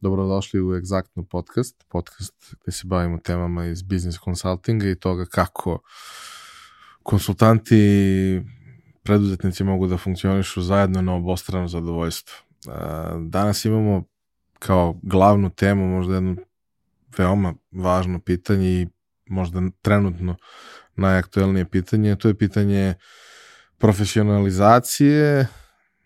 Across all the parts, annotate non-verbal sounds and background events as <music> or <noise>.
Dobrodošli u Exactno podcast, podcast gde se bavimo temama iz business consultinga i toga kako konsultanti preduzetnici mogu da funkcionišu zajedno na obostrano zadovoljstvo. Danas imamo kao glavnu temu možda jedno veoma važno pitanje i možda trenutno najaktuelnije pitanje, to je pitanje profesionalizacije,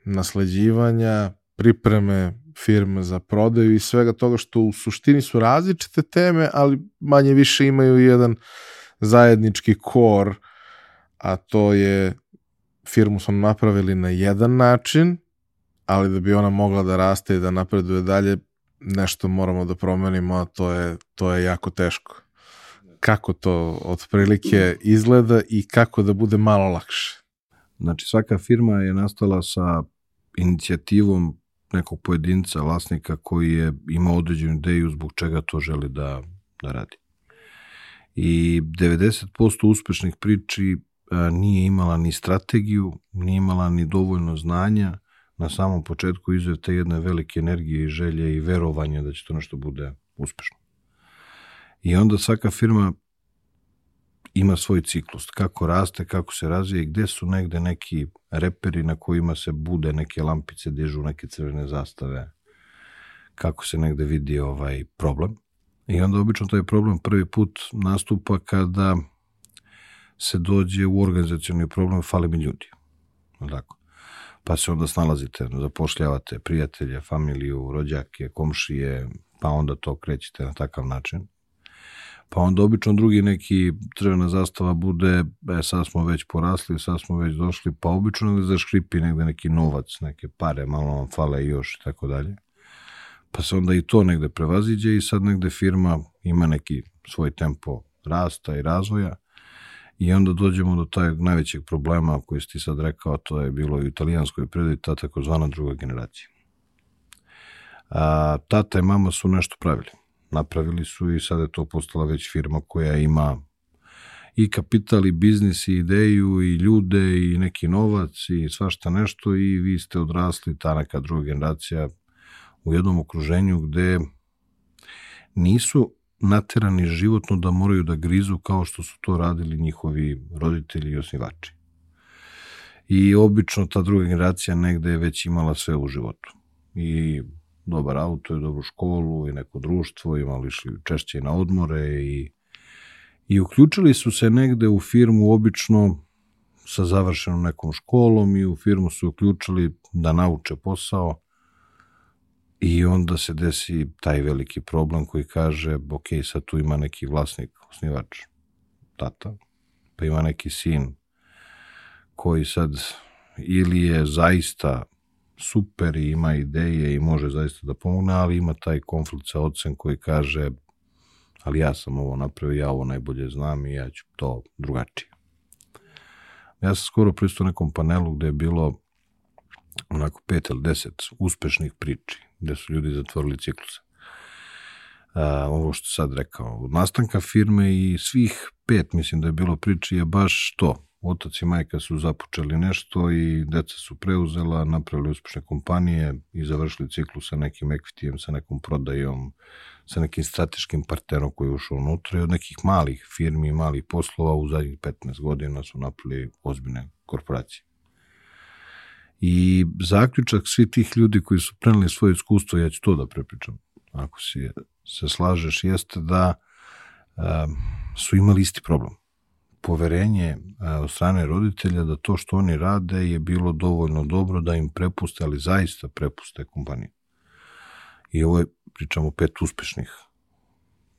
nasleđivanja, pripreme firme za prodaju i svega toga što u suštini su različite teme, ali manje više imaju jedan zajednički kor, a to je firmu smo napravili na jedan način, ali da bi ona mogla da raste i da napreduje dalje, nešto moramo da promenimo, a to je, to je jako teško. Kako to otprilike izgleda i kako da bude malo lakše? Znači, svaka firma je nastala sa inicijativom nekog pojedinca, vlasnika koji je imao određenu ideju zbog čega to želi da, da radi. I 90% uspešnih priči a, nije imala ni strategiju, nije imala ni dovoljno znanja na samom početku izve te jedne velike energije i želje i verovanja da će to nešto bude uspešno. I onda svaka firma ima svoj ciklus, kako raste, kako se razvije i gde su negde neki reperi na kojima se bude neke lampice, dižu neke crvene zastave, kako se negde vidi ovaj problem. I onda obično taj problem prvi put nastupa kada se dođe u organizacijalni problem, fali mi ljudi. Tako. Pa se onda snalazite, zapošljavate prijatelje, familiju, rođake, komšije, pa onda to krećete na takav način pa onda obično drugi neki crvena zastava bude, e, sad smo već porasli, sad smo već došli, pa obično negde zaškripi negde neki novac, neke pare, malo vam fale još i tako dalje. Pa se onda i to negde prevaziđe i sad negde firma ima neki svoj tempo rasta i razvoja i onda dođemo do taj najvećeg problema koji si ti sad rekao, to je bilo i u italijanskoj predaju, ta takozvana druga generacija. A, tata i mama su nešto pravili napravili su i sada je to postala već firma koja ima i kapital i biznis i ideju i ljude i neki novac i svašta nešto i vi ste odrasli, ta neka druga generacija u jednom okruženju gde nisu naterani životno da moraju da grizu kao što su to radili njihovi roditelji i osnivači. I obično ta druga generacija negde je već imala sve u životu. I dobar auto i dobru školu i neko društvo, imali išli češće na odmore i, i uključili su se negde u firmu obično sa završenom nekom školom i u firmu su uključili da nauče posao. I onda se desi taj veliki problem koji kaže, ok, sad tu ima neki vlasnik, osnivač, tata, pa ima neki sin koji sad ili je zaista super i ima ideje i može zaista da pomogne, ali ima taj konflikt sa ocem koji kaže ali ja sam ovo napravio, ja ovo najbolje znam i ja ću to drugačije. Ja sam skoro pristao nekom panelu gde je bilo onako pet ili deset uspešnih priči, gde su ljudi zatvorili cikluse. A, ovo što sad rekao, od nastanka firme i svih pet, mislim da je bilo priči, je baš to otac i majka su započeli nešto i deca su preuzela, napravili uspešne kompanije i završili ciklu sa nekim ekvitijem, sa nekom prodajom, sa nekim strateškim partnerom koji je ušao unutra i od nekih malih firmi malih poslova u zadnjih 15 godina su napravili ozbiljne korporacije. I zaključak svi tih ljudi koji su preneli svoje iskustvo, ja ću to da prepričam, ako si se slažeš, jeste da um, su imali isti problem poverenje od strane roditelja da to što oni rade je bilo dovoljno dobro da im prepuste, ali zaista prepuste kompaniju. I ovo je, pričamo, pet uspešnih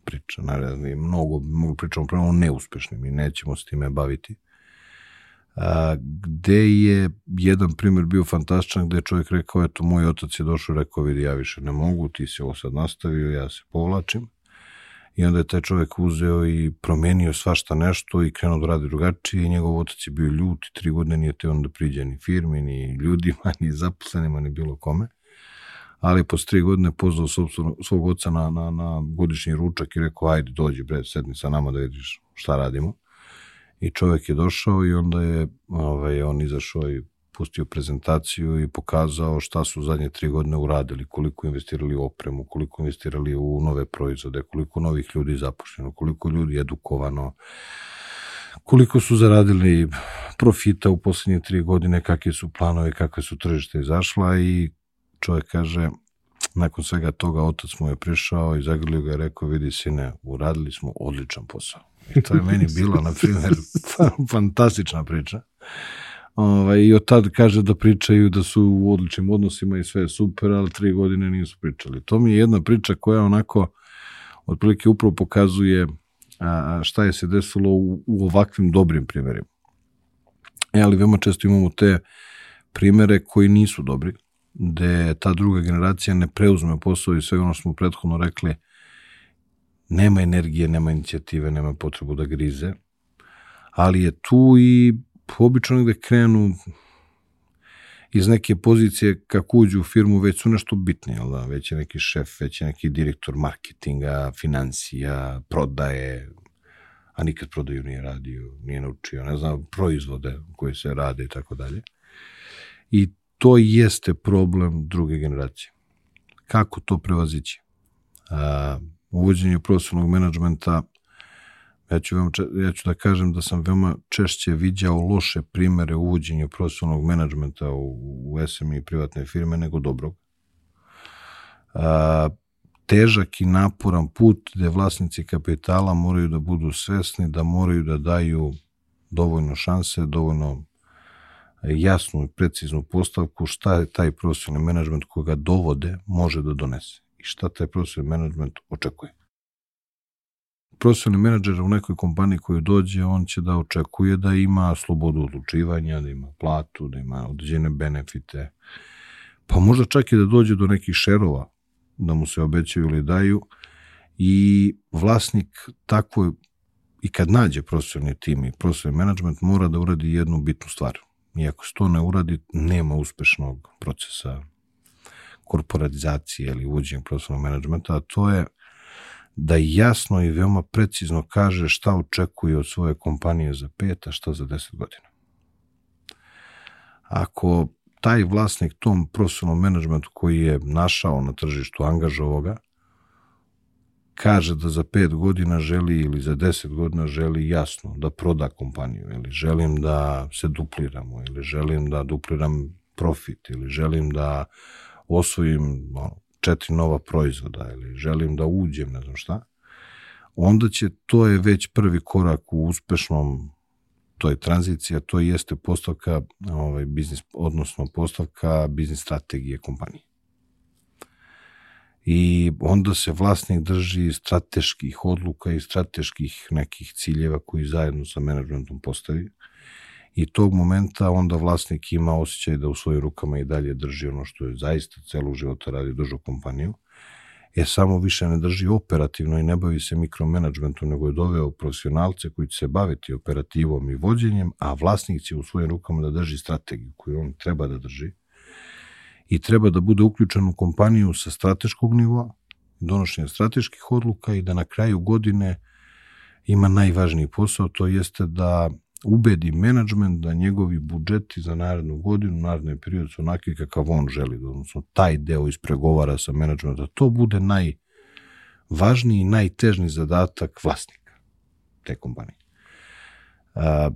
priča, naravno, mnogo, mogu pričamo prema neuspešnim i nećemo s time baviti. A, gde je jedan primer bio fantastičan, gde je čovjek rekao, eto, moj otac je došao i rekao, vidi, ja više ne mogu, ti si ovo sad nastavio, ja se povlačim i onda je taj čovek uzeo i promenio svašta nešto i krenuo da radi drugačije i njegov otac je bio ljut i tri godine nije te on da priđe ni firmi, ni ljudima, <laughs> ni zaposlenima, ni bilo kome. Ali posle tri godine pozvao svog oca na, na, na godišnji ručak i rekao, ajde dođi bre, sedni sa nama da vidiš šta radimo. I čovek je došao i onda je ovaj, on izašao i pustio prezentaciju i pokazao šta su zadnje tri godine uradili, koliko investirali u opremu, koliko investirali u nove proizvode, koliko novih ljudi zapošljeno, koliko ljudi edukovano, koliko su zaradili profita u poslednje tri godine, kakve su planove, kakve su tržište izašla i čovjek kaže, nakon svega toga otac mu je prišao i zagrlio ga i rekao, vidi sine, uradili smo odličan posao. I to je meni bila, na primjer, <laughs> fantastična priča. Ovaj, I od tad kaže da pričaju da su u odličnim odnosima i sve je super, ali tri godine nisu pričali. To mi je jedna priča koja onako otprilike upravo pokazuje a, šta je se desilo u, u ovakvim dobrim primjerima. E, ali veoma često imamo te primere koji nisu dobri, gde ta druga generacija ne preuzme posao i sve ono što smo prethodno rekli, nema energije, nema inicijative, nema potrebu da grize, ali je tu i obično gde krenu iz neke pozicije kako uđu u firmu već su nešto bitni, da? već je neki šef, već je neki direktor marketinga, financija, prodaje, a nikad prodaju nije radio, nije naučio, ne znam, proizvode koje se rade i tako dalje. I to jeste problem druge generacije. Kako to prevazići? A, uvođenje profesionalnog menadžmenta, ja ću, veoma, ja ću da kažem da sam veoma češće viđao loše primere uvođenja profesionalnog menadžmenta u, u SMI privatne firme nego dobrog. A, težak i naporan put gde vlasnici kapitala moraju da budu svesni da moraju da daju dovoljno šanse, dovoljno jasnu i preciznu postavku šta je taj profesionalni menadžment koga dovode može da donese i šta taj profesionalni menadžment očekuje. Profesionalni menadžer u nekoj kompaniji koju dođe, on će da očekuje da ima slobodu odlučivanja, da ima platu, da ima određene benefite, pa možda čak i da dođe do nekih šerova da mu se obećaju ili daju. I vlasnik tako i kad nađe profesionalni tim i profesionalni menadžment mora da uradi jednu bitnu stvar – I ako se to ne uradi, nema uspešnog procesa korporatizacije ili uvođenja profesionalnog menadžmenta, a to je da jasno i veoma precizno kaže šta očekuje od svoje kompanije za pet, a šta za deset godina. Ako taj vlasnik tom profesionalnom menadžmentu koji je našao na tržištu, angažovao ga, kaže da za pet godina želi ili za deset godina želi jasno da proda kompaniju ili želim da se dupliramo ili želim da dupliram profit ili želim da osvojim no, četiri nova proizvoda ili želim da uđem, ne znam šta, onda će, to je već prvi korak u uspešnom toj tranzicija, to jeste postavka ovaj, biznis, odnosno postavka biznis strategije kompanije. I onda se vlasnik drži strateških odluka i strateških nekih ciljeva koji zajedno sa menadžmentom postavi i tog momenta onda vlasnik ima osjećaj da u svojim rukama i dalje drži ono što je zaista celu života radi dužu kompaniju, je samo više ne drži operativno i ne bavi se mikromanagementom, nego je doveo profesionalce koji će se baviti operativom i vođenjem, a vlasnik će u svojim rukama da drži strategiju koju on treba da drži. I treba da bude uključen u kompaniju sa strateškog nivoa, donošenja strateških odluka i da na kraju godine ima najvažniji posao, to jeste da ubedi menadžment da njegovi budžeti za narednu godinu, naredni period su onakvi kakav on želi, odnosno taj deo ispregovara sa menadžmentom, da to bude najvažniji i najtežniji zadatak vlasnika te kompanije. A,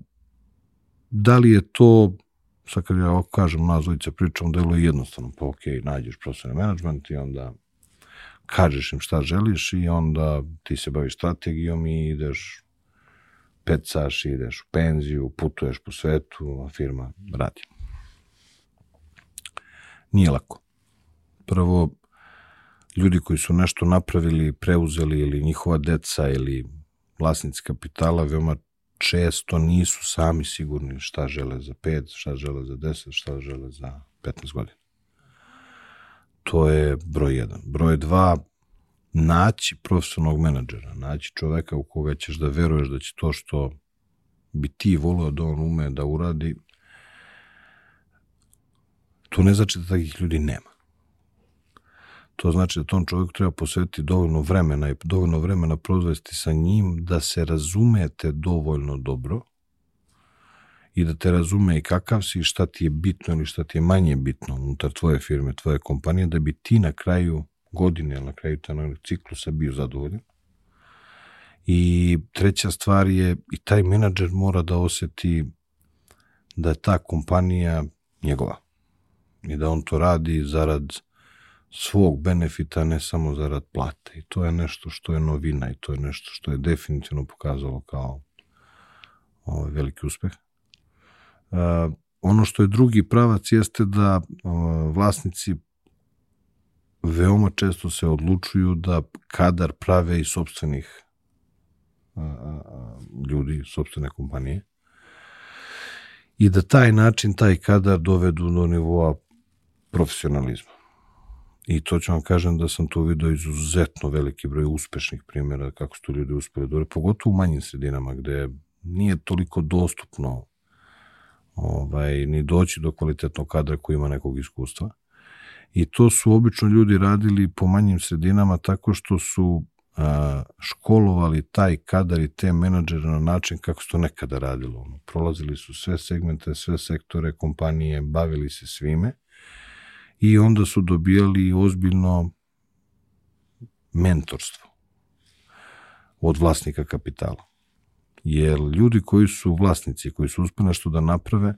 da li je to sad kad ja ovako kažem, nas dvojica pričamo, delo je jednostavno, pa ok, nađeš profesionalni management i onda kažeš im šta želiš i onda ti se baviš strategijom i ideš pecaš, ideš u penziju, putuješ po svetu, a firma radi. Nije lako. Prvo, ljudi koji su nešto napravili, preuzeli ili njihova deca ili vlasnici kapitala veoma često nisu sami sigurni šta žele za 5, šta žele za 10, šta žele za 15 godina. To je broj 1. Broj 2, naći profesionalnog menadžera, naći čoveka u koga ćeš da veruješ da će to što bi ti volio da on ume da uradi, to ne znači da takih ljudi nema. To znači da tom čovjeku treba posvetiti dovoljno vremena i dovoljno vremena prozvesti sa njim da se razumete dovoljno dobro i da te razume i kakav si i šta ti je bitno ili šta ti je manje bitno unutar tvoje firme, tvoje kompanije, da bi ti na kraju godine na kraju tanog ciklusa bio zadovoljan. I treća stvar je, i taj menadžer mora da oseti da je ta kompanija njegova i da on to radi zarad svog benefita, ne samo zarad plate. I to je nešto što je novina i to je nešto što je definitivno pokazalo kao ovaj, veliki uspeh. Uh, ono što je drugi pravac jeste da uh, vlasnici veoma često se odlučuju da kadar prave i sobstvenih ljudi, sobstvene kompanije i da taj način, taj kadar dovedu do nivoa profesionalizma. I to ću vam kažem da sam tu vidio izuzetno veliki broj uspešnih primjera kako su to ljudi uspeli dobro, pogotovo u manjim sredinama gde nije toliko dostupno ovaj, ni doći do kvalitetnog kadra koji ima nekog iskustva. I to su obično ljudi radili po manjim sredinama tako što su školovali taj kadar i te menadžere na način kako se to nekada radilo. Prolazili su sve segmente, sve sektore, kompanije, bavili se svime i onda su dobijali ozbiljno mentorstvo od vlasnika kapitala. Jer ljudi koji su vlasnici, koji su uspeli nešto da naprave,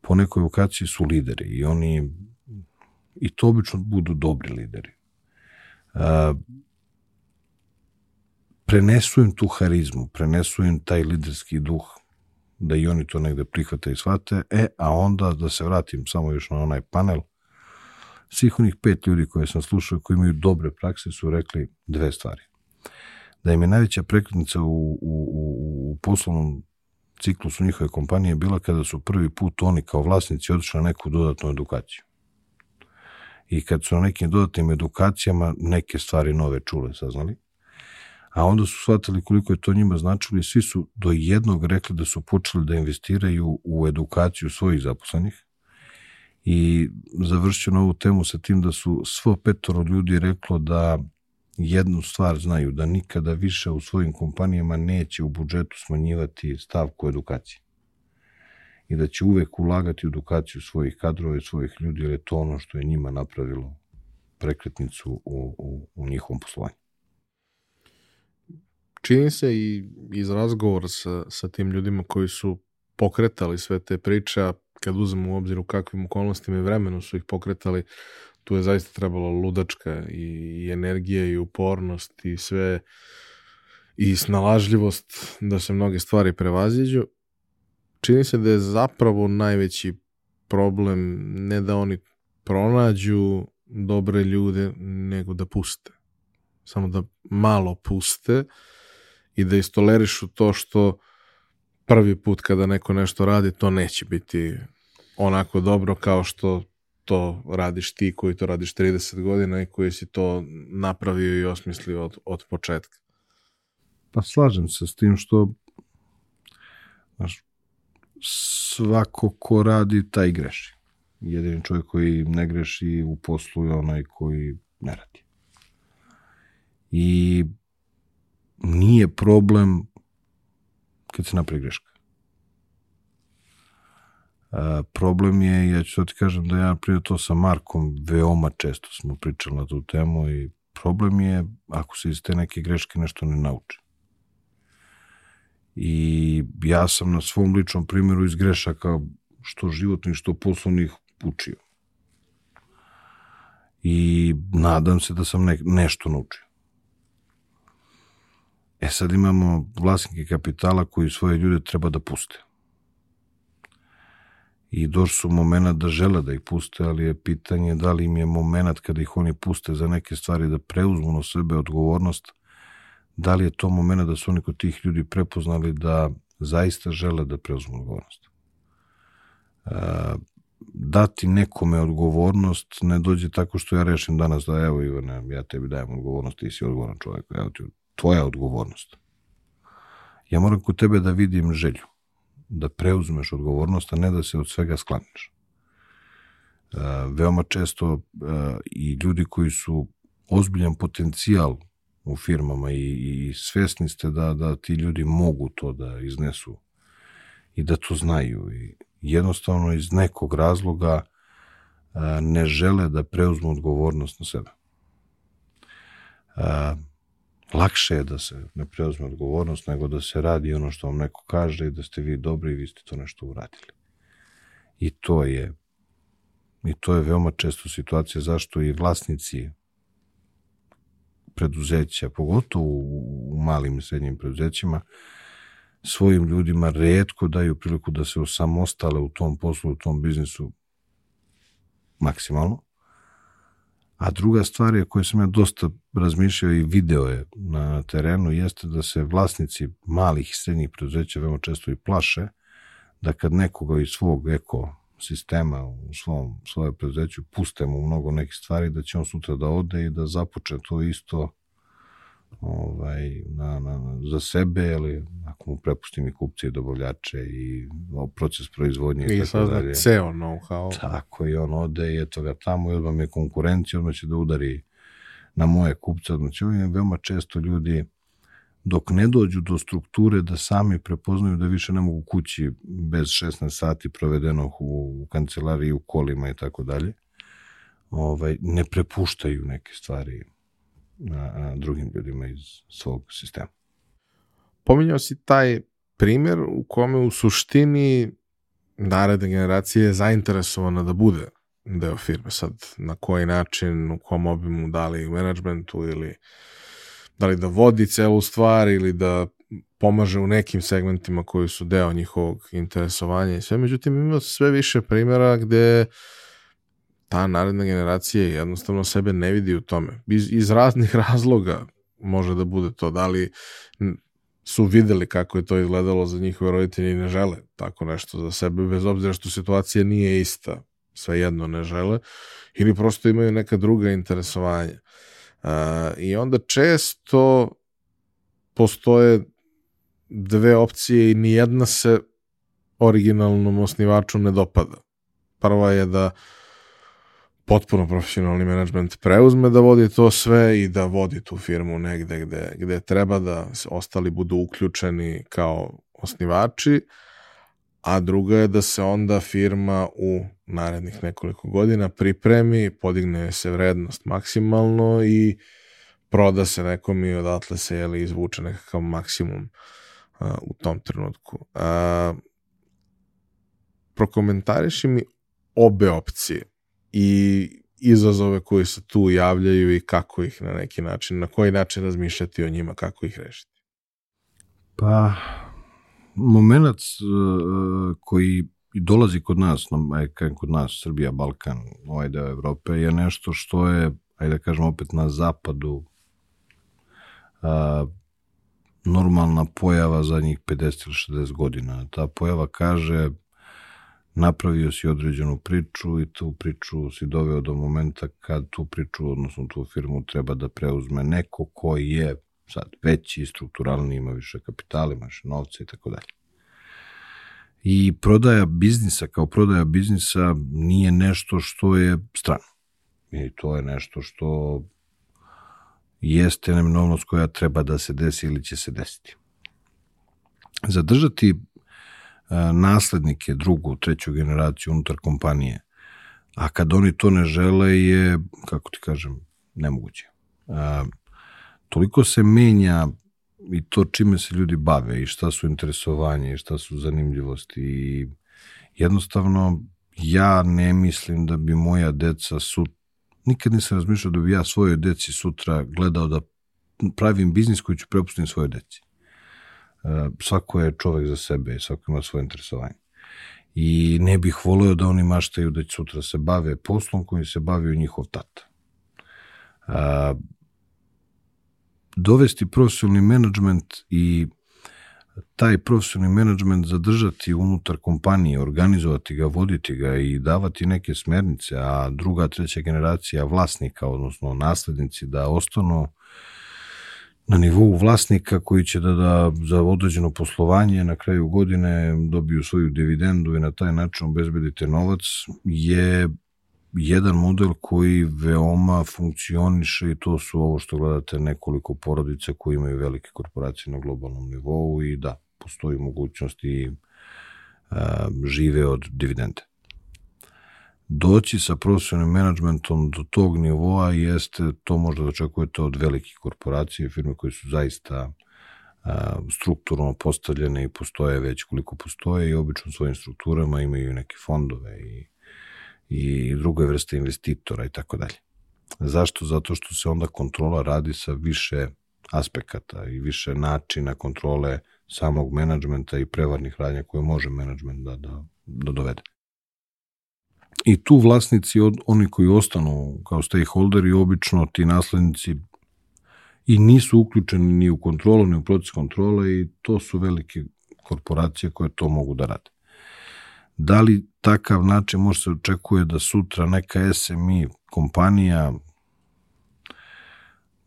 po nekoj vokaciji su lideri i oni i to obično budu dobri lideri. Uh, prenesu im tu harizmu, prenesu im taj liderski duh, da i oni to negde prihvate i shvate, e, a onda da se vratim samo još na onaj panel, svih onih pet ljudi koje sam slušao koji imaju dobre prakse su rekli dve stvari. Da im je najveća prekretnica u, u, u, u poslovnom ciklusu njihove kompanije bila kada su prvi put oni kao vlasnici otišli na neku dodatnu edukaciju. I kad su na nekim dodatnim edukacijama neke stvari nove čule, saznali, a onda su shvatili koliko je to njima značilo i svi su do jednog rekli da su počeli da investiraju u edukaciju svojih zaposlenih, i završću na ovu temu sa tim da su svo petoro ljudi reklo da jednu stvar znaju, da nikada više u svojim kompanijama neće u budžetu smanjivati stavku edukacije. I da će uvek ulagati u edukaciju svojih kadrova i svojih ljudi, jer je to ono što je njima napravilo prekretnicu u, u, u njihovom poslovanju. Čini se i iz razgovora sa, sa tim ljudima koji su pokretali sve te priče, kad uzmemo u obzir u kakvim okolnostima i vremenu su ih pokretali, tu je zaista trebalo ludačka i, i energija i upornost i sve i snalažljivost da se mnoge stvari prevaziđu. Čini se da je zapravo najveći problem ne da oni pronađu dobre ljude, nego da puste. Samo da malo puste i da istolerišu to što prvi put kada neko nešto radi, to neće biti onako dobro kao što to radiš ti koji to radiš 30 godina i koji si to napravio i osmislio od, od početka. Pa slažem se s tim što znaš, svako ko radi, taj greši. Jedini čovjek koji ne greši u poslu je onaj koji ne radi. I nije problem kad se napravi greška problem je, ja ću ti kažem da ja prije to sa Markom veoma često smo pričali na tu temu i problem je ako se iz te neke greške nešto ne nauči. I ja sam na svom ličnom primjeru iz grešaka što životnih, što poslovnih učio. I nadam se da sam ne, nešto naučio. E sad imamo vlasnike kapitala koji svoje ljude treba da puste i došli su momena da žele da ih puste, ali je pitanje da li im je moment kada ih oni puste za neke stvari da preuzmu na sebe odgovornost, da li je to moment da su oni kod tih ljudi prepoznali da zaista žele da preuzmu odgovornost. E, dati nekome odgovornost ne dođe tako što ja rešim danas da evo Ivane, ja tebi dajem odgovornost, ti si odgovoran čovjek, evo ti tvoja odgovornost. Ja moram kod tebe da vidim želju da preuzmeš odgovornost, a ne da se od svega sklaneš. Uh, veoma često uh, i ljudi koji su ozbiljan potencijal u firmama i, i svesni ste da, da ti ljudi mogu to da iznesu i da to znaju. I jednostavno iz nekog razloga a, ne žele da preuzmu odgovornost na sebe. A, lakše je da se ne preuzme odgovornost nego da se radi ono što vam neko kaže i da ste vi dobri i vi ste to nešto uradili. I to je i to je veoma često situacija zašto i vlasnici preduzeća, pogotovo u malim i srednjim preduzećima, svojim ljudima redko daju priliku da se osamostale u tom poslu, u tom biznisu maksimalno. A druga stvar je koju sam ja dosta razmišljao i video je na terenu jeste da se vlasnici malih i srednjih preduzeća veoma često i plaše da kad nekoga iz svog eko sistema u svom, svoje preduzeću puste mu mnogo nekih stvari da će on sutra da ode i da započne to isto ovaj, na, na, za sebe, ali ako mu prepustim i kupce i dobavljače i proces proizvodnje i, I tako dalje. ceo know-how. Tako i on ode i eto ga tamo i odmah mi je konkurencija, odmah će da udari na moje kupce, odmah će veoma često ljudi dok ne dođu do strukture da sami prepoznaju da više ne mogu kući bez 16 sati provedenog u, u kancelariji, u kolima i tako dalje, ovaj, ne prepuštaju neke stvari a, a, drugim ljudima iz svog sistema. Pominjao si taj primjer u kome u suštini naredna generacija je zainteresovana da bude deo firme. Sad, na koji način, u kom obimu, da li u menadžmentu ili da li da vodi celu stvar ili da pomaže u nekim segmentima koji su deo njihovog interesovanja i sve. Međutim, ima sve više primjera gde ta naredna generacija jednostavno sebe ne vidi u tome. Iz, iz raznih <laughs> razloga može da bude to. Da li su videli kako je to izgledalo za njihove roditelje i ne žele tako nešto za sebe, bez obzira što situacija nije ista, svejedno ne žele, ili prosto imaju neka druga interesovanja. Uh, I onda često postoje dve opcije i nijedna se originalnom osnivaču ne dopada. Prva je da potpuno profesionalni menadžment preuzme da vodi to sve i da vodi tu firmu negde gde, gde treba da ostali budu uključeni kao osnivači, a druga je da se onda firma u narednih nekoliko godina pripremi, podigne se vrednost maksimalno i proda se nekom i odatle se jeli, izvuče nekakav maksimum uh, u tom trenutku. Uh, prokomentariši mi obe opcije i izazove koji se tu javljaju i kako ih na neki način, na koji način razmišljati o njima, kako ih rešiti. Pa, moment uh, koji dolazi kod nas, na, kod nas, Srbija, Balkan, ovaj deo Evrope, je nešto što je, ajde da kažem opet na zapadu, a, normalna pojava zadnjih 50 ili 60 godina. Ta pojava kaže napravio si određenu priču i tu priču si doveo do momenta kad tu priču, odnosno tu firmu treba da preuzme neko koji je sad veći, strukturalni, ima više kapitala, ima više novca i tako dalje. I prodaja biznisa kao prodaja biznisa nije nešto što je strano. I to je nešto što jeste neminovnost koja treba da se desi ili će se desiti. Zadržati E, naslednike, drugu, treću generaciju unutar kompanije. A kad oni to ne žele je, kako ti kažem, nemoguće. E, toliko se menja i to čime se ljudi bave i šta su interesovanje i šta su zanimljivosti i jednostavno ja ne mislim da bi moja deca su nikad nisam razmišljao da bi ja svojoj deci sutra gledao da pravim biznis koji ću prepustiti svojoj deci. E, svako je čovek za sebe, svako ima svoje interesovanje. I ne bih volio da oni maštaju da će sutra se bave poslom koji se bavio njihov tata. Dovesti profesionalni menadžment i taj profesionalni menadžment zadržati unutar kompanije, organizovati ga, voditi ga i davati neke smernice, a druga, treća generacija vlasnika, odnosno naslednici, da ostanu na nivou vlasnika koji će da, da za određeno poslovanje na kraju godine dobiju svoju dividendu i na taj način obezbedite novac je jedan model koji veoma funkcioniše i to su ovo što gledate nekoliko porodica koji imaju velike korporacije na globalnom nivou i da, postoji mogućnost i a, žive od dividende. Doći sa profesionalnim menadžmentom do tog nivoa jeste, to možda da očekujete od velikih korporacija, firme koje su zaista a, strukturno postavljene i postoje već koliko postoje i obično svojim strukturama imaju neke fondove i, i druge vrste investitora i tako dalje. Zašto? Zato što se onda kontrola radi sa više aspekata i više načina kontrole samog menadžmenta i prevarnih radnja koje može menadžment da, da, da dovede. I tu vlasnici, od, oni koji ostanu kao stakeholderi, obično ti naslednici i nisu uključeni ni u kontrolu, ni u proces kontrole i to su velike korporacije koje to mogu da rade. Da li takav način može se očekuje da sutra neka SMI kompanija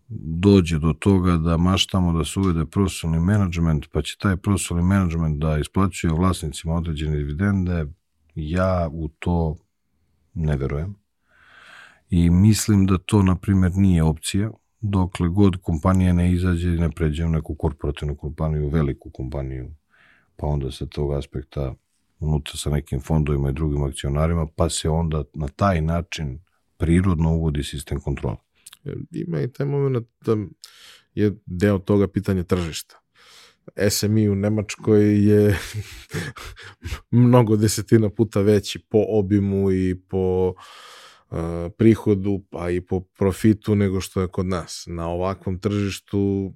dođe do toga da maštamo da se uvede profesionalni menadžment, pa će taj profesionalni menadžment da isplaćuje vlasnicima određene dividende, ja u to ne verujem. I mislim da to, na primjer, nije opcija, dokle god kompanija ne izađe i ne pređe u neku korporativnu kompaniju, veliku kompaniju, pa onda sa tog aspekta unutra sa nekim fondovima i drugim akcionarima, pa se onda na taj način prirodno uvodi sistem kontrola. Ima i taj moment da je deo toga pitanje tržišta. SMI u Nemačkoj je <laughs> mnogo desetina puta veći po obimu i po uh, prihodu, pa i po profitu nego što je kod nas. Na ovakvom tržištu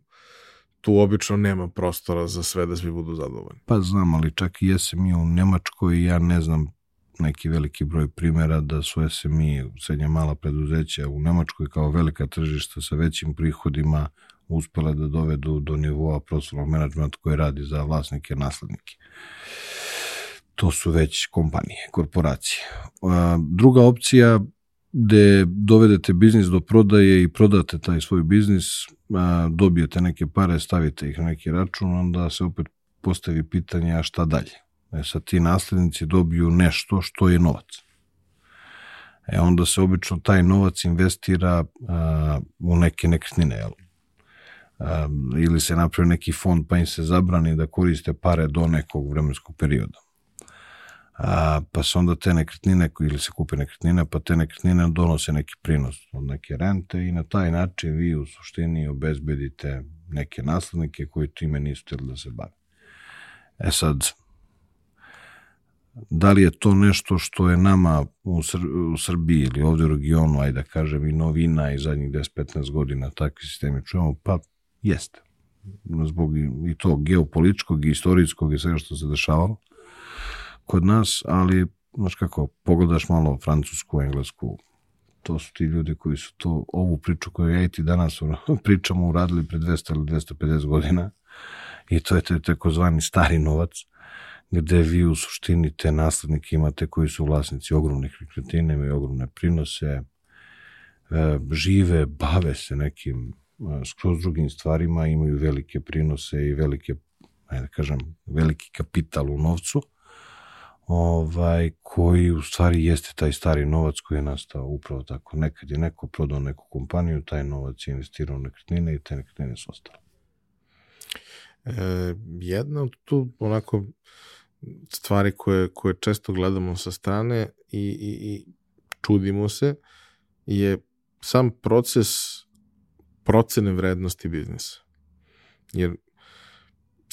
tu obično nema prostora za sve da svi budu zadovoljni. Pa znam, ali čak i SMI u Nemačkoj, ja ne znam neki veliki broj primjera da su SMI, srednja mala preduzeća u Nemačkoj kao velika tržišta sa većim prihodima uspela da dovedu do nivoa prostornog menadžmenta koji radi za vlasnike, naslednike. To su već kompanije, korporacije. Druga opcija gde dovedete biznis do prodaje i prodate taj svoj biznis, dobijete neke pare, stavite ih na neki račun, onda se opet postavi pitanje a šta dalje. E sad ti naslednici dobiju nešto što je novac. E onda se obično taj novac investira a, u neke nekretnine, jel? A, ili se napravi neki fond pa im se zabrani da koriste pare do nekog vremenskog perioda. A, pa se onda te nekretnine, ili se kupe nekretnine, pa te nekretnine donose neki prinos od neke rente i na taj način vi u suštini obezbedite neke naslednike koji time nisu htjeli da se bave. E sad, da li je to nešto što je nama u, Sr u Srbiji ili ovde u regionu, ajde da kažem, i novina i zadnjih 10-15 godina takvi sistemi čujemo, pa jeste. Zbog i to geopolitičkog i istorijskog i svega što se dešavalo kod nas, ali, znaš kako, pogledaš malo Francusku, Englesku, to su ti ljudi koji su to, ovu priču koju ja i ti danas <laughs> pričamo uradili pre 200 ili 250 godina. I to je tako zvani stari novac gde vi u suštini te naslednike imate koji su vlasnici ogromnih nekretnina, imaju ogromne prinose, e, žive, bave se nekim e, skroz drugim stvarima, imaju velike prinose i velike, ajde da kažem, veliki kapital u novcu, ovaj, koji u stvari jeste taj stari novac koji je nastao upravo tako. Nekad je neko prodao neku kompaniju, taj novac je investirao u nekretnine i te nekretnine su ostale. E, jedna od tu onako stvari koje, koje često gledamo sa strane i, i, i čudimo se je sam proces procene vrednosti biznisa. Jer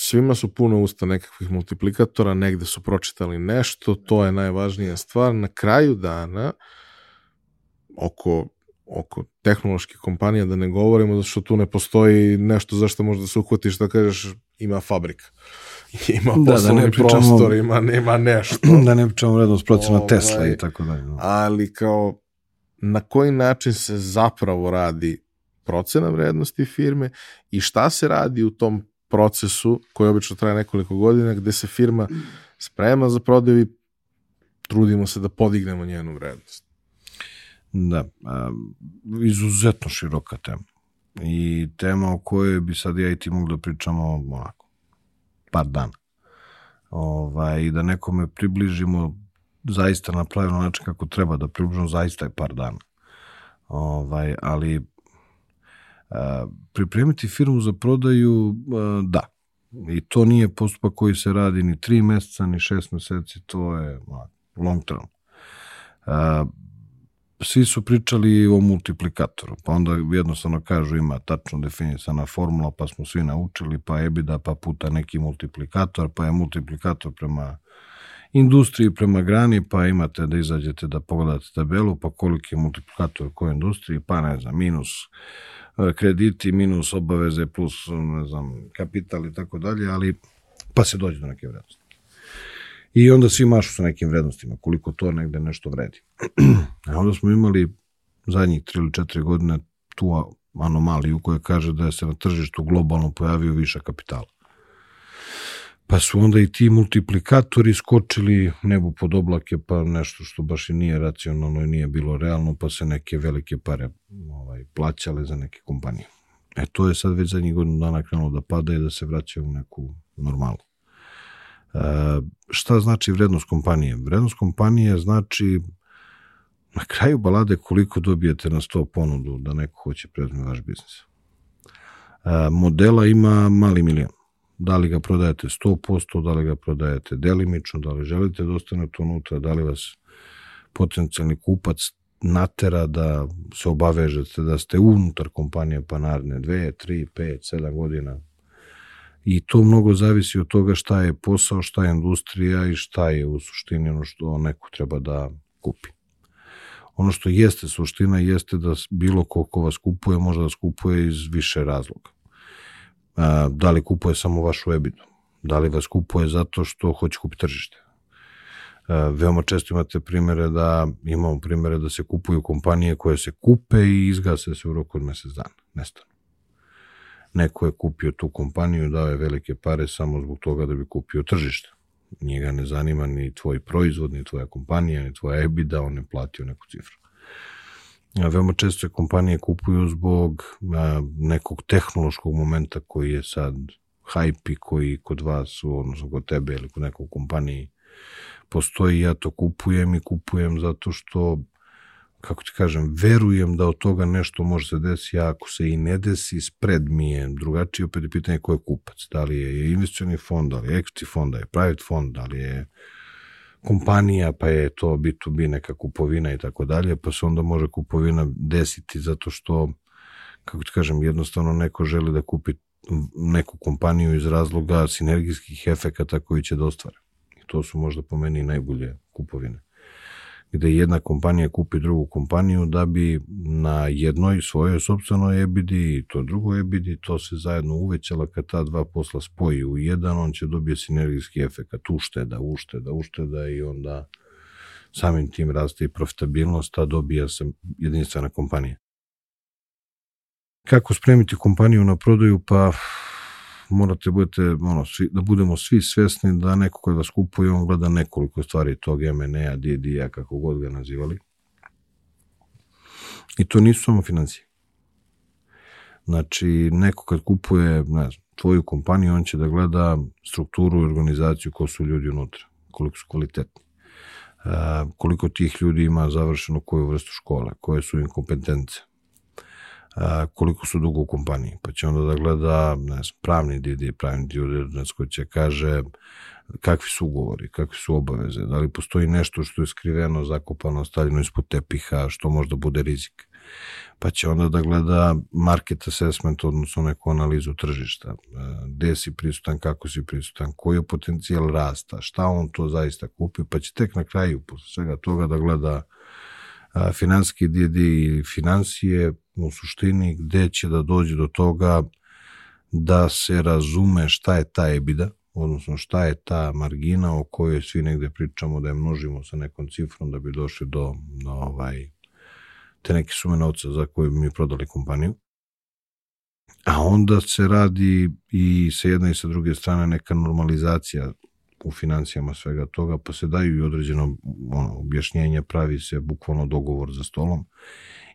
svima su puno usta nekakvih multiplikatora, negde su pročitali nešto, to je najvažnija stvar. Na kraju dana, oko, oko tehnoloških kompanija, da ne govorimo, zato što tu ne postoji nešto zašto možda se uhvatiš da kažeš ima fabrika. <laughs> ima da, poslovni da ne pričamo, prostor, ima, nema nešto. Da ne pričamo vrednost procena ovaj, Tesla i tako dalje. No. Ali kao na koji način se zapravo radi procena vrednosti firme i šta se radi u tom procesu koji obično traje nekoliko godina gde se firma sprema za prodaju i trudimo se da podignemo njenu vrednost. Da, izuzetno široka tema. I tema o kojoj bi sad ja i ti mogli da pričamo onako, par dana. Ovaj, I da nekome približimo zaista na pravilan način kako treba da približimo, zaista je par dana. Ovaj, ali pripremiti firmu za prodaju, da. I to nije postupak koji se radi ni tri meseca, ni šest meseci, to je long term. Svi su pričali o multiplikatoru, pa onda jednostavno kažu ima tačno definisana formula, pa smo svi naučili, pa EBITDA, pa puta neki multiplikator, pa je multiplikator prema industriji, prema grani, pa imate da izađete da pogledate tabelu, pa koliki je multiplikator u kojoj industriji, pa ne znam, minus krediti, minus obaveze, plus, ne znam, kapital i tako dalje, ali pa se dođe do neke vrednosti. I onda svi mašu sa nekim vrednostima, koliko to negde nešto vredi. <clears throat> A onda smo imali zadnjih 3 ili 4 godine tu anomaliju koja kaže da je se na tržištu globalno pojavio viša kapitala. Pa su onda i ti multiplikatori skočili nebu pod oblake, pa nešto što baš i nije racionalno i nije bilo realno, pa se neke velike pare ovaj, plaćale za neke kompanije. E to je sad već zadnjih godinu dana krenulo da pada i da se vraća u neku normalnu. E, šta znači vrednost kompanije? Vrednost kompanije znači na kraju balade koliko dobijete na 100 ponudu da neko hoće prezme vaš biznis. E, modela ima mali milion. Da li ga prodajete 100%, da li ga prodajete delimično, da li želite da ostanete unutra, da li vas potencijalni kupac natera da se obavežete da ste unutar kompanije pa naredne 2, 3, 5, 7 godina, i to mnogo zavisi od toga šta je posao, šta je industrija i šta je u suštini ono što neko treba da kupi. Ono što jeste suština jeste da bilo ko ko vas kupuje može da skupuje iz više razloga. Da li kupuje samo vašu ebidu? Da li vas kupuje zato što hoće kupiti tržište? Veoma često imate primere da, imamo primere da se kupuju kompanije koje se kupe i izgase se u roku od mesec dana. Nestanu neko je kupio tu kompaniju, dao je velike pare samo zbog toga da bi kupio tržište. Njega ne zanima ni tvoj proizvod, ni tvoja kompanija, ni tvoja EBITDA, on je platio neku cifru. Veoma često je kompanije kupuju zbog a, nekog tehnološkog momenta koji je sad hype i koji kod vas, odnosno kod tebe ili kod nekog kompaniji postoji, ja to kupujem i kupujem zato što kako ti kažem, verujem da od toga nešto može se desiti, a ako se i ne desi, spred mi je drugačije, opet je pitanje ko je kupac, da li je investicioni fond, da li je equity fond, da je private fond, da li je kompanija, pa je to B2B neka kupovina i tako dalje, pa se onda može kupovina desiti zato što, kako ti kažem, jednostavno neko želi da kupi neku kompaniju iz razloga sinergijskih efekata koji će da ostvare. I to su možda po meni najbolje kupovine gde jedna kompanija kupi drugu kompaniju da bi na jednoj svojoj sobstvenoj ebidi i to drugoj ebidi to se zajedno uvećala kad ta dva posla spoji u jedan, on će dobije sinergijski efekt, ušteda, ušteda, ušteda i onda samim tim raste i profitabilnost, a dobija se jedinstvena kompanija. Kako spremiti kompaniju na prodaju? Pa morate budete, ono, svi, da budemo svi svesni da neko koji vas kupuje, on gleda nekoliko stvari tog MNE-a, DD-a, kako god ga nazivali. I to nisu samo financije. Znači, neko kad kupuje, ne znam, tvoju kompaniju, on će da gleda strukturu i organizaciju ko su ljudi unutra, koliko su kvalitetni. Koliko tih ljudi ima završeno koju vrstu škole, koje su im kompetence a, koliko su dugo u kompaniji, pa će onda da gleda ne znam, pravni DD, pravni diligence koji će kaže kakvi su ugovori, kakve su obaveze, da li postoji nešto što je skriveno, zakopano, stavljeno ispod tepiha, što možda bude rizik. Pa će onda da gleda market assessment, odnosno neku analizu tržišta, gde si prisutan, kako si prisutan, koji je potencijal rasta, šta on to zaista kupi, pa će tek na kraju, posle svega toga, da gleda finansijski DD i financije u suštini gde će da dođe do toga da se razume šta je ta EBITDA, odnosno šta je ta margina o kojoj svi negde pričamo da je množimo sa nekom cifrom da bi došli do, do ovaj, te neke sume novca za koje bi mi prodali kompaniju. A onda se radi i sa jedne i sa druge strane neka normalizacija u financijama svega toga, pa se daju i određeno ono, objašnjenje, pravi se bukvalno dogovor za stolom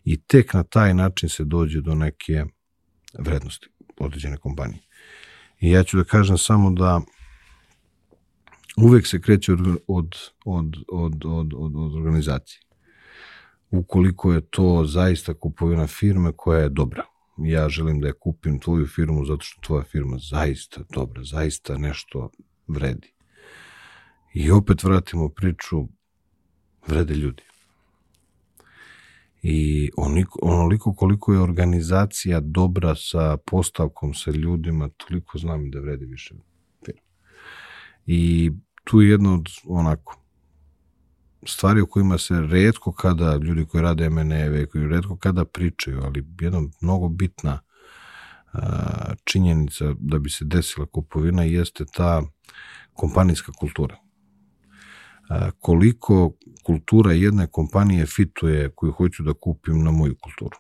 i tek na taj način se dođe do neke vrednosti određene kompanije. I ja ću da kažem samo da uvek se kreće od, od, od, od, od, od, od organizacije. Ukoliko je to zaista kupovina firme koja je dobra, ja želim da je kupim tvoju firmu zato što tvoja firma zaista dobra, zaista nešto vredi. I opet vratimo priču, vrede ljudi. I onoliko, onoliko koliko je organizacija dobra sa postavkom, sa ljudima, toliko znam da vredi više firma. I tu je jedno od onako stvari o kojima se redko kada ljudi koji rade MNE-eve, koji redko kada pričaju, ali jedna mnogo bitna a, činjenica da bi se desila kupovina jeste ta kompanijska kultura. Koliko kultura jedne kompanije fituje koju hoću da kupim na moju kulturu.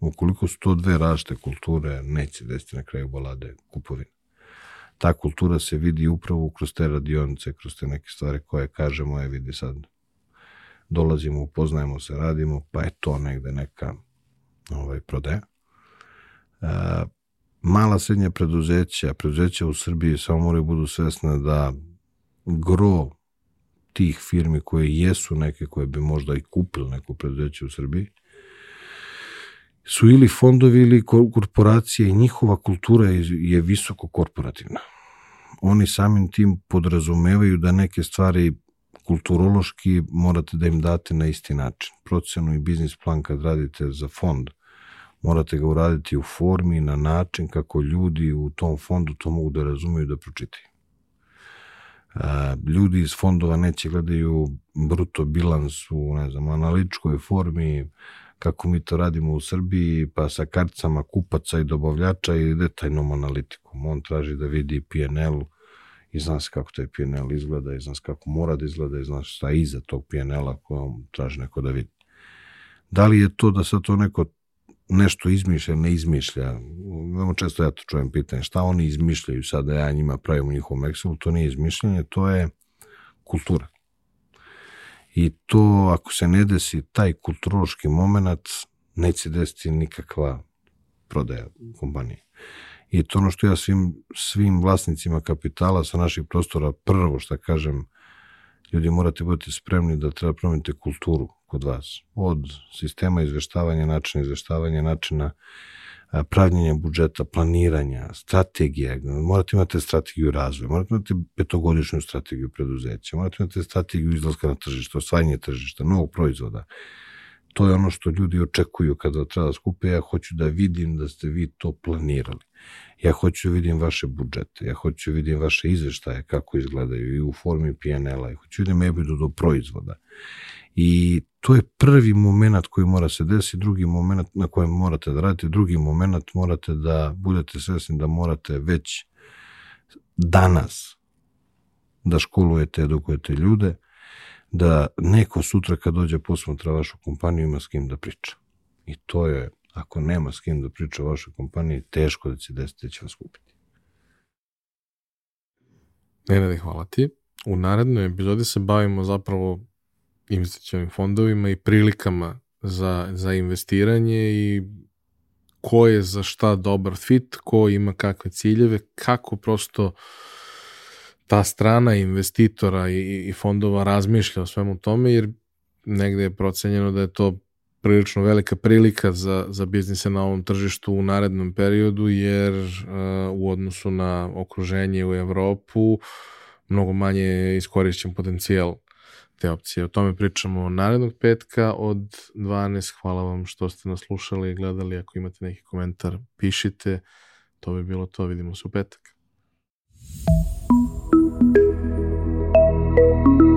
Ukoliko su to dve različite kulture, neće desiti na kraju balade kupovine. Ta kultura se vidi upravo kroz te radionice, kroz te neke stvari koje kažemo, je vidi sad dolazimo, upoznajemo se, radimo, pa je to negde neka ovaj, prodaja. E, mala srednja preduzeća, preduzeća u Srbiji samo moraju budu svesne da gro tih firmi koje jesu neke koje bi možda i kupili neko preduzeće u Srbiji, su ili fondovi ili korporacije i njihova kultura je, je visoko korporativna. Oni samim tim podrazumevaju da neke stvari kulturološki morate da im date na isti način. Procenu i biznis plan kad radite za fond, morate ga uraditi u formi, na način kako ljudi u tom fondu to mogu da razumeju da pročitaju. Ljudi iz fondova neće gledaju bruto bilans u, ne znam, analitičkoj formi, kako mi to radimo u Srbiji, pa sa karticama kupaca i dobavljača i detaljnom analitikom. On traži da vidi PNL, i zna se kako taj PNL izgleda i zna se kako mora da izgleda i zna se šta iza tog PNL-a kojom traži neko da vidi. Da li je to da sad to neko nešto izmišlja, ne izmišlja. Veoma često ja to čujem pitanje, šta oni izmišljaju sad da ja njima pravim u njihovom Excelu, to nije izmišljanje, to je kultura. I to, ako se ne desi taj kulturološki moment, neće desiti nikakva prodaja kompanije. I to ono što ja svim, svim vlasnicima kapitala sa naših prostora prvo što kažem, ljudi morate biti spremni da treba promeniti kulturu kod vas. Od sistema izveštavanja, načina izveštavanja, načina pravljenja budžeta, planiranja, strategije, morate imati strategiju razvoja, morate imati petogodišnju strategiju preduzeća, morate imati strategiju izlaska na tržište, osvajanje tržišta, novog proizvoda, to je ono što ljudi očekuju kada treba da skupe, ja hoću da vidim da ste vi to planirali. Ja hoću da vidim vaše budžete, ja hoću da vidim vaše izveštaje kako izgledaju i u formi PNL-a, ja hoću da vidim do proizvoda. I to je prvi moment koji mora se desiti, drugi moment na kojem morate da radite, drugi moment morate da budete svesni da morate već danas da školujete, edukujete ljude, da neko sutra kad dođe posmatra vašu kompaniju ima s kim da priča. I to je, ako nema s kim da priča o vašoj kompaniji, teško da će desiti da će vas kupiti. Nenade, hvala ti. U narednoj epizodi se bavimo zapravo investicionim fondovima i prilikama za, za investiranje i ko je za šta dobar fit, ko ima kakve ciljeve, kako prosto ta strana investitora i, i fondova razmišlja o svemu tome, jer negde je procenjeno da je to prilično velika prilika za, za biznise na ovom tržištu u narednom periodu, jer uh, u odnosu na okruženje u Evropu mnogo manje je iskorišćen potencijal te opcije. O tome pričamo narednog petka od 12. Hvala vam što ste nas slušali i gledali. Ako imate neki komentar, pišite. To bi bilo to. Vidimo se u petak. thank you